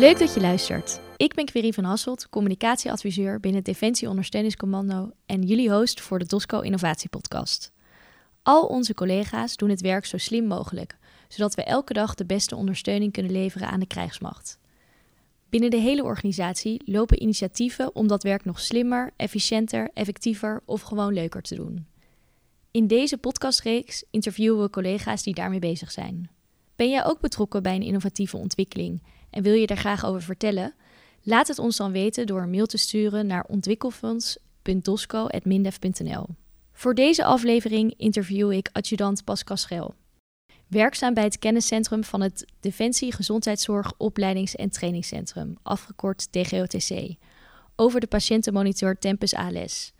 Leuk dat je luistert. Ik ben Querie van Hasselt, communicatieadviseur binnen het Defensie Ondersteuningscommando en jullie host voor de DOSCO Innovatie Podcast. Al onze collega's doen het werk zo slim mogelijk, zodat we elke dag de beste ondersteuning kunnen leveren aan de krijgsmacht. Binnen de hele organisatie lopen initiatieven om dat werk nog slimmer, efficiënter, effectiever of gewoon leuker te doen. In deze podcastreeks interviewen we collega's die daarmee bezig zijn. Ben jij ook betrokken bij een innovatieve ontwikkeling en wil je daar graag over vertellen? Laat het ons dan weten door een mail te sturen naar ontwikkelfonds.dosco.mindef.nl. Voor deze aflevering interview ik adjudant Pascal Schel. Werkzaam bij het kenniscentrum van het Defensie Gezondheidszorg Opleidings- en Trainingscentrum, afgekort DGOTC, over de patiëntenmonitor Tempus ALS.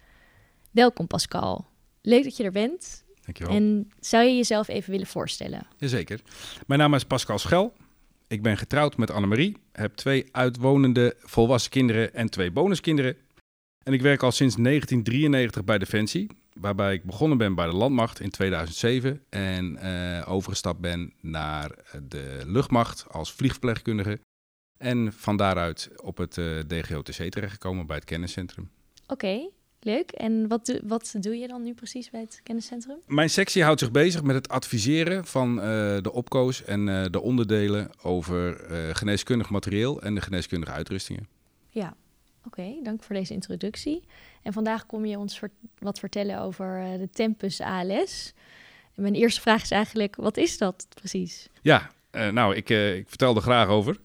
Welkom Pascal. Leuk dat je er bent. Dankjewel. En zou je jezelf even willen voorstellen? Jazeker. Mijn naam is Pascal Schel. Ik ben getrouwd met Annemarie, heb twee uitwonende volwassen kinderen en twee bonuskinderen. En ik werk al sinds 1993 bij Defensie, waarbij ik begonnen ben bij de Landmacht in 2007 en eh, overgestapt ben naar de luchtmacht als vliegverpleegkundige. En van daaruit op het uh, DGOTC terechtgekomen bij het kenniscentrum. Oké, leuk. En wat, doe, wat doe je dan nu precies bij het kenniscentrum? Mijn sectie houdt zich bezig met het adviseren van uh, de opkoos en uh, de onderdelen over uh, geneeskundig materieel en de geneeskundige uitrustingen. Ja, oké. Okay, dank voor deze introductie. En vandaag kom je ons wat vertellen over de Tempus ALS. En mijn eerste vraag is eigenlijk, wat is dat precies? Ja, uh, nou, ik, uh, ik, vertel er graag over.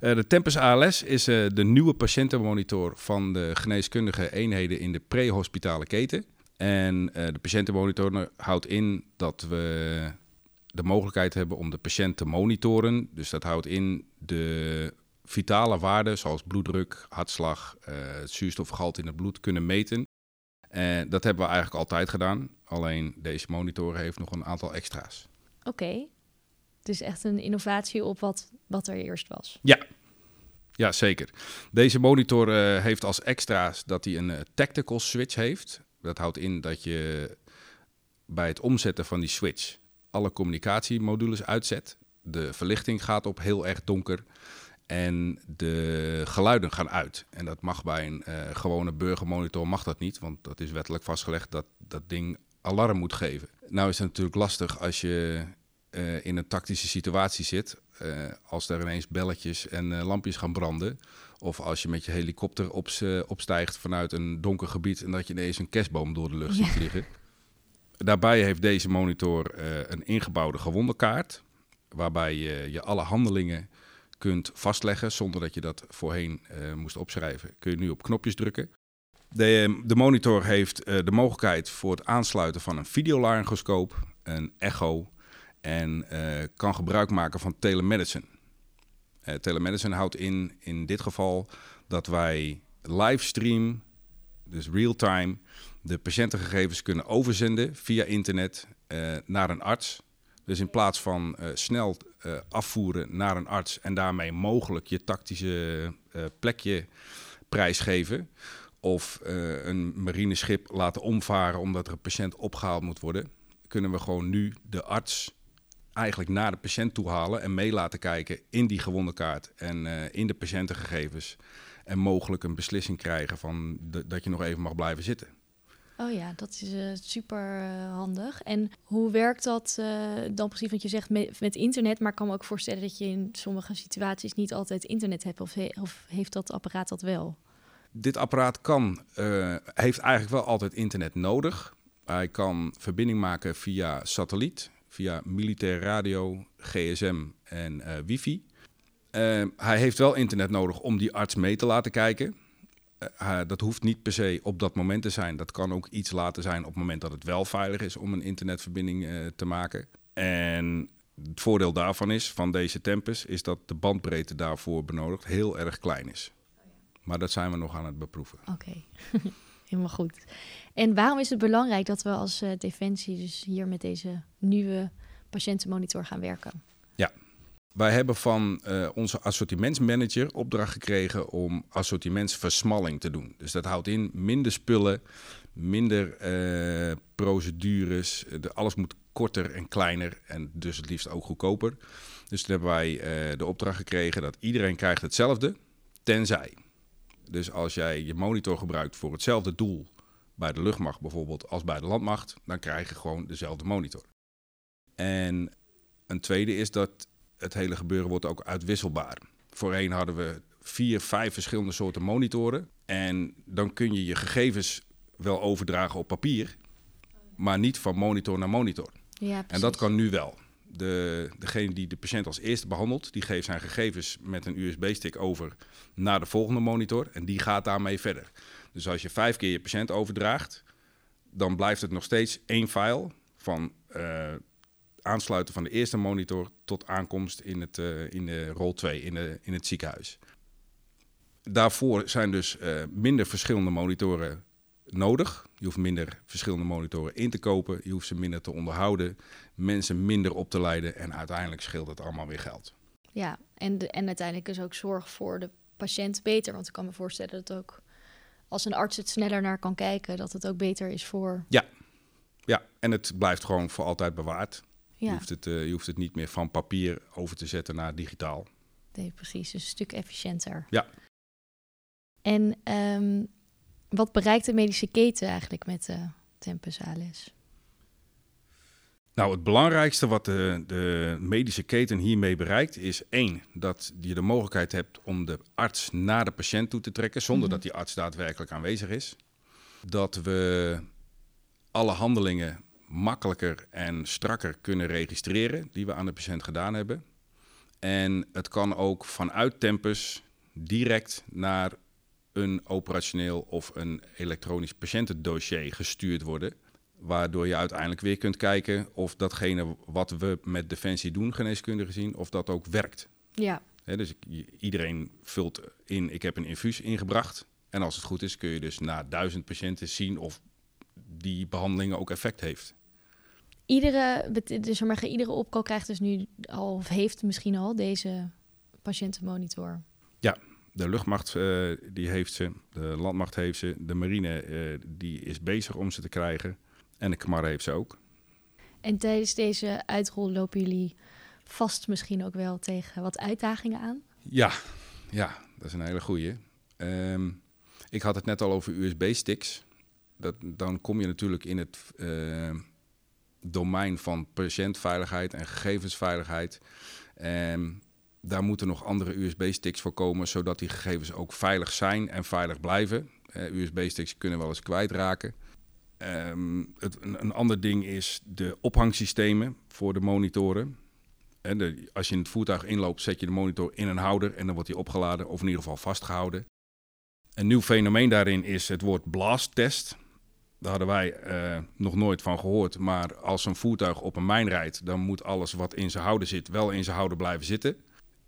Uh, de Tempus ALS is de nieuwe patiëntenmonitor van de geneeskundige eenheden in de prehospitale keten. En de patiëntenmonitor houdt in dat we de mogelijkheid hebben om de patiënt te monitoren. Dus dat houdt in de vitale waarden zoals bloeddruk, hartslag, het zuurstofgehalte in het bloed kunnen meten. En dat hebben we eigenlijk altijd gedaan. Alleen deze monitor heeft nog een aantal extra's. Oké. Het is echt een innovatie op wat, wat er eerst was. Ja. ja, zeker. Deze monitor uh, heeft als extra's dat hij een uh, tactical switch heeft. Dat houdt in dat je bij het omzetten van die switch alle communicatiemodules uitzet. De verlichting gaat op heel erg donker en de geluiden gaan uit. En dat mag bij een uh, gewone burgermonitor mag dat niet, want dat is wettelijk vastgelegd dat dat ding alarm moet geven. Nou is het natuurlijk lastig als je uh, in een tactische situatie zit, uh, als er ineens belletjes en uh, lampjes gaan branden, of als je met je helikopter op opstijgt vanuit een donker gebied en dat je ineens een kerstboom door de lucht ziet vliegen. Daarbij heeft deze monitor een ingebouwde gewondenkaart, waarbij je, je alle handelingen kunt vastleggen zonder dat je dat voorheen moest opschrijven. Kun je nu op knopjes drukken. De, de monitor heeft de mogelijkheid voor het aansluiten van een videolaryngoscoop, een echo en uh, kan gebruik maken van telemedicine. Uh, telemedicine houdt in, in dit geval, dat wij livestream, dus real-time, de patiëntengegevens kunnen overzenden via internet uh, naar een arts. Dus in plaats van snel afvoeren naar een arts en daarmee mogelijk je tactische plekje prijsgeven, of een marineschip laten omvaren omdat er een patiënt opgehaald moet worden, kunnen we gewoon nu de arts eigenlijk naar de patiënt toe halen en mee laten kijken in die gewonde kaart en uh, in de patiëntengegevens. En mogelijk een beslissing krijgen van de, dat je nog even mag blijven zitten. Oh ja, dat is uh, super uh, handig. En hoe werkt dat dan precies? Want je zegt met, met, internet, maar ik kan me ook voorstellen dat je in sommige situaties niet altijd internet hebt. Of, he, of heeft dat apparaat dat wel? Dit apparaat kan, heeft eigenlijk wel altijd internet nodig. Hij kan verbinding maken via satelliet via militair radio, gsm en uh, wifi. Uh, hij heeft wel internet nodig om die arts mee te laten kijken. Uh, dat hoeft niet per se op dat moment te zijn. Dat kan ook iets later zijn op het moment dat het wel veilig is om een internetverbinding te maken. En het voordeel daarvan is, van deze Tempus, is dat de bandbreedte daarvoor benodigd heel erg klein is. Maar dat zijn we nog aan het beproeven. Oké, helemaal goed. En waarom is het belangrijk dat we als uh, Defensie dus hier met deze nieuwe patiëntenmonitor gaan werken? Ja, wij hebben van uh, onze assortimentsmanager opdracht gekregen om assortimentsversmalling te doen. Dus dat houdt in minder spullen, minder uh, procedures. Alles moet korter en kleiner en dus het liefst ook goedkoper. Dus toen hebben wij eh, de opdracht gekregen dat iedereen krijgt hetzelfde, tenzij. Dus als jij je monitor gebruikt voor hetzelfde doel bij de luchtmacht bijvoorbeeld als bij de landmacht, dan krijg je gewoon dezelfde monitor. En een tweede is dat het hele gebeuren wordt ook uitwisselbaar. Voorheen hadden we vier, vijf verschillende soorten monitoren. En dan kun je je gegevens wel overdragen op papier, maar niet van monitor naar monitor. Ja, En dat kan nu wel. De, degene die de patiënt als eerste behandelt, die geeft zijn gegevens met een USB-stick over naar de volgende monitor en die gaat daarmee verder. Dus als je vijf keer je patiënt overdraagt, dan blijft het nog steeds één file van uh, aansluiten van de eerste monitor tot aankomst in, het, uh, in de rol 2 in, de, in het ziekenhuis. Daarvoor zijn dus uh, minder verschillende monitoren nodig. Je hoeft minder verschillende monitoren in te kopen. Je hoeft ze minder te onderhouden. Mensen minder op te leiden. En uiteindelijk scheelt het allemaal weer geld. Ja, en, de, en uiteindelijk is ook zorg voor de patiënt beter. Want ik kan me voorstellen dat ook als een arts het sneller naar kan kijken, dat het ook beter is voor. Ja, ja. en het blijft gewoon voor altijd bewaard. Ja. Je, hoeft het, uh, je hoeft het niet meer van papier over te zetten naar digitaal. Nee, precies. Dus een stuk efficiënter. Ja. En um, wat bereikt de medische keten eigenlijk met de Tempus ALS? Nou, het belangrijkste wat de, de, medische keten hiermee bereikt is één, dat je de mogelijkheid hebt om de arts naar de patiënt toe te trekken zonder dat die arts daadwerkelijk aanwezig is. Dat we alle handelingen makkelijker en strakker kunnen registreren die we aan de patiënt gedaan hebben. En het kan ook vanuit Tempus direct naar een operationeel of een elektronisch patiëntendossier gestuurd worden. Waardoor je uiteindelijk weer kunt kijken of datgene wat we met Defensie doen, geneeskunde gezien, of dat ook werkt. Ja. dus iedereen vult in, ik heb een infuus ingebracht. En als het goed is, kun je dus na duizend patiënten zien of die behandeling ook effect heeft. Iedere, dus maar, iedere opkal krijgt dus nu al, of heeft misschien al deze patiëntenmonitor. Ja, de luchtmacht uh, die heeft ze, de landmacht heeft ze, de marine uh, die is bezig om ze te krijgen en de Kamar heeft ze ook. En tijdens deze uitrol lopen jullie vast misschien ook wel tegen wat uitdagingen aan? Ja, ja dat is een hele goeie. Um, ik had het net al over USB-sticks. Dat, dan kom je natuurlijk in het uh, domein van patiëntveiligheid en gegevensveiligheid. Um, daar moeten nog andere USB-sticks voor komen, zodat die gegevens ook veilig zijn en veilig blijven. Uh, USB-sticks kunnen wel eens kwijtraken. Um, het, een, ander ding is de ophangsystemen voor de monitoren. En de, als je in het voertuig inloopt, zet je de monitor in een houder en dan wordt die opgeladen of in ieder geval vastgehouden. Een nieuw fenomeen daarin is het woord blast test. Daar hadden wij uh, nog nooit van gehoord. Maar als een voertuig op een mijn rijdt, dan moet alles wat in zijn houder zit, wel in zijn houder blijven zitten.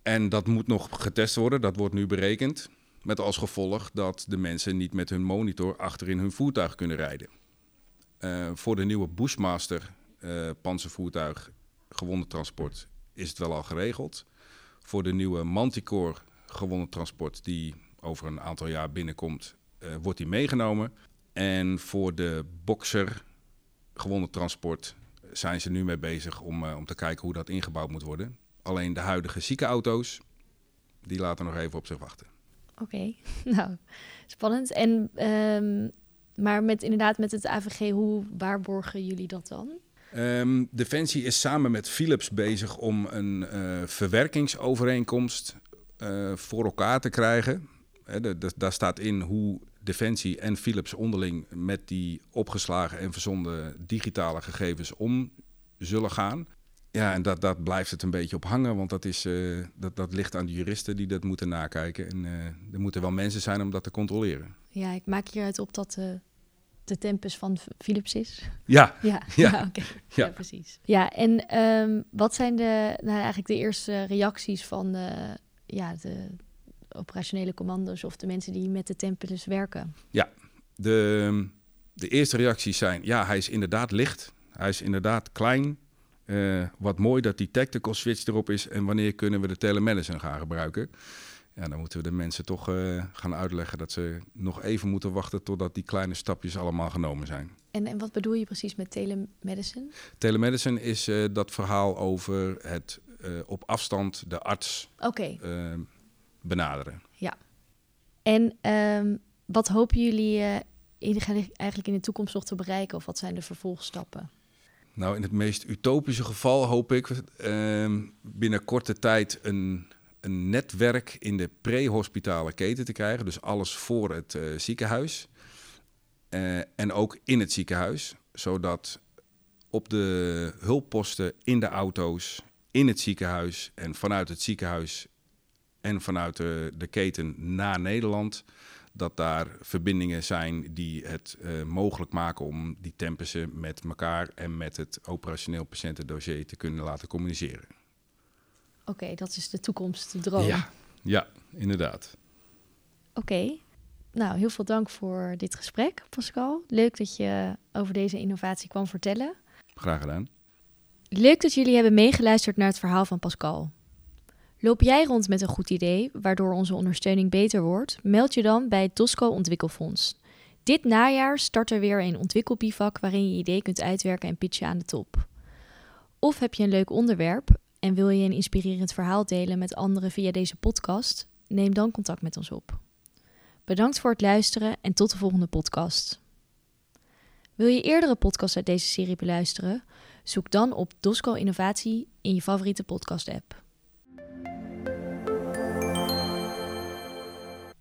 En dat moet nog getest worden, dat wordt nu berekend. Met als gevolg dat de mensen niet met hun monitor achter in hun voertuig kunnen rijden. Uh, voor de nieuwe Bushmaster uh, panzervoertuig gewonnen transport is het wel al geregeld. Voor de nieuwe Manticore gewonnen transport die over een aantal jaar binnenkomt, uh, wordt die meegenomen. En voor de Boxer gewonnen transport zijn ze nu mee bezig om, om te kijken hoe dat ingebouwd moet worden. Alleen de huidige ziekenauto's, die laten nog even op zich wachten. Oké, okay. nou, spannend. En, um, maar met, inderdaad met het AVG, hoe waarborgen jullie dat dan? Um, Defensie is samen met Philips bezig om een uh, verwerkingsovereenkomst uh, voor elkaar te krijgen. He, de, de, daar staat in hoe Defensie en Philips onderling met die opgeslagen en verzonden digitale gegevens om zullen gaan. Ja, en dat, dat blijft het een beetje op hangen, want dat, is, uh, dat, dat ligt aan de juristen die dat moeten nakijken. En uh, er moeten wel mensen zijn om dat te controleren. Ja, ik maak hieruit op dat uh, de tempus van Philips is. Ja, ja, ja. ja, okay. ja. ja precies. Ja, en um, wat zijn de, nou, eigenlijk de eerste reacties van de, ja, de operationele commando's of de mensen die met de tempus werken? Ja, de, de eerste reacties zijn, ja, hij is inderdaad licht. Hij is inderdaad klein. Uh, wat mooi dat die tactical switch erop is en wanneer kunnen we de telemedicine gaan gebruiken. Ja, dan moeten we de mensen toch eh, gaan uitleggen dat ze nog even moeten wachten totdat die kleine stapjes allemaal genomen zijn. En, en wat bedoel je precies met telemedicine? Telemedicine is eh, dat verhaal over het eh, op afstand de arts Oké, eh, benaderen. en ehm, wat hopen jullie eh, eigenlijk in de toekomst nog te bereiken? Of wat zijn de vervolgstappen? Nou, in het meest utopische geval hoop ik ehm, binnen korte tijd een, een netwerk in de pre-hospitale keten te krijgen. Dus alles voor het eh, ziekenhuis. Eh, en ook in het ziekenhuis. Zodat op de hulpposten, in de auto's, in het ziekenhuis en vanuit het ziekenhuis en vanuit de, de keten naar Nederland dat daar verbindingen zijn die het eh, mogelijk maken om die tempussen met elkaar en met het operationeel patiëntendossier te kunnen laten communiceren. Oké, dat is de toekomst, de droom. Ja, ja, inderdaad. Oké. Nou, heel veel dank voor dit gesprek, Pascal. Leuk dat je over deze innovatie kwam vertellen. Graag gedaan. Leuk dat jullie hebben meegeluisterd naar het verhaal van Pascal. Loop jij rond met een goed idee, waardoor onze ondersteuning beter wordt? Meld je dan bij het DOSCO Ontwikkelfonds. Dit najaar start er weer een ontwikkelbivak waarin je je idee kunt uitwerken en pitchen aan de top. Of heb je een leuk onderwerp en wil je een inspirerend verhaal delen met anderen via deze podcast? Neem dan contact met ons op. Bedankt voor het luisteren en tot de volgende podcast. Wil je eerdere podcasts uit deze serie beluisteren? Zoek dan op DOSCO Innovatie in je favoriete podcast-app.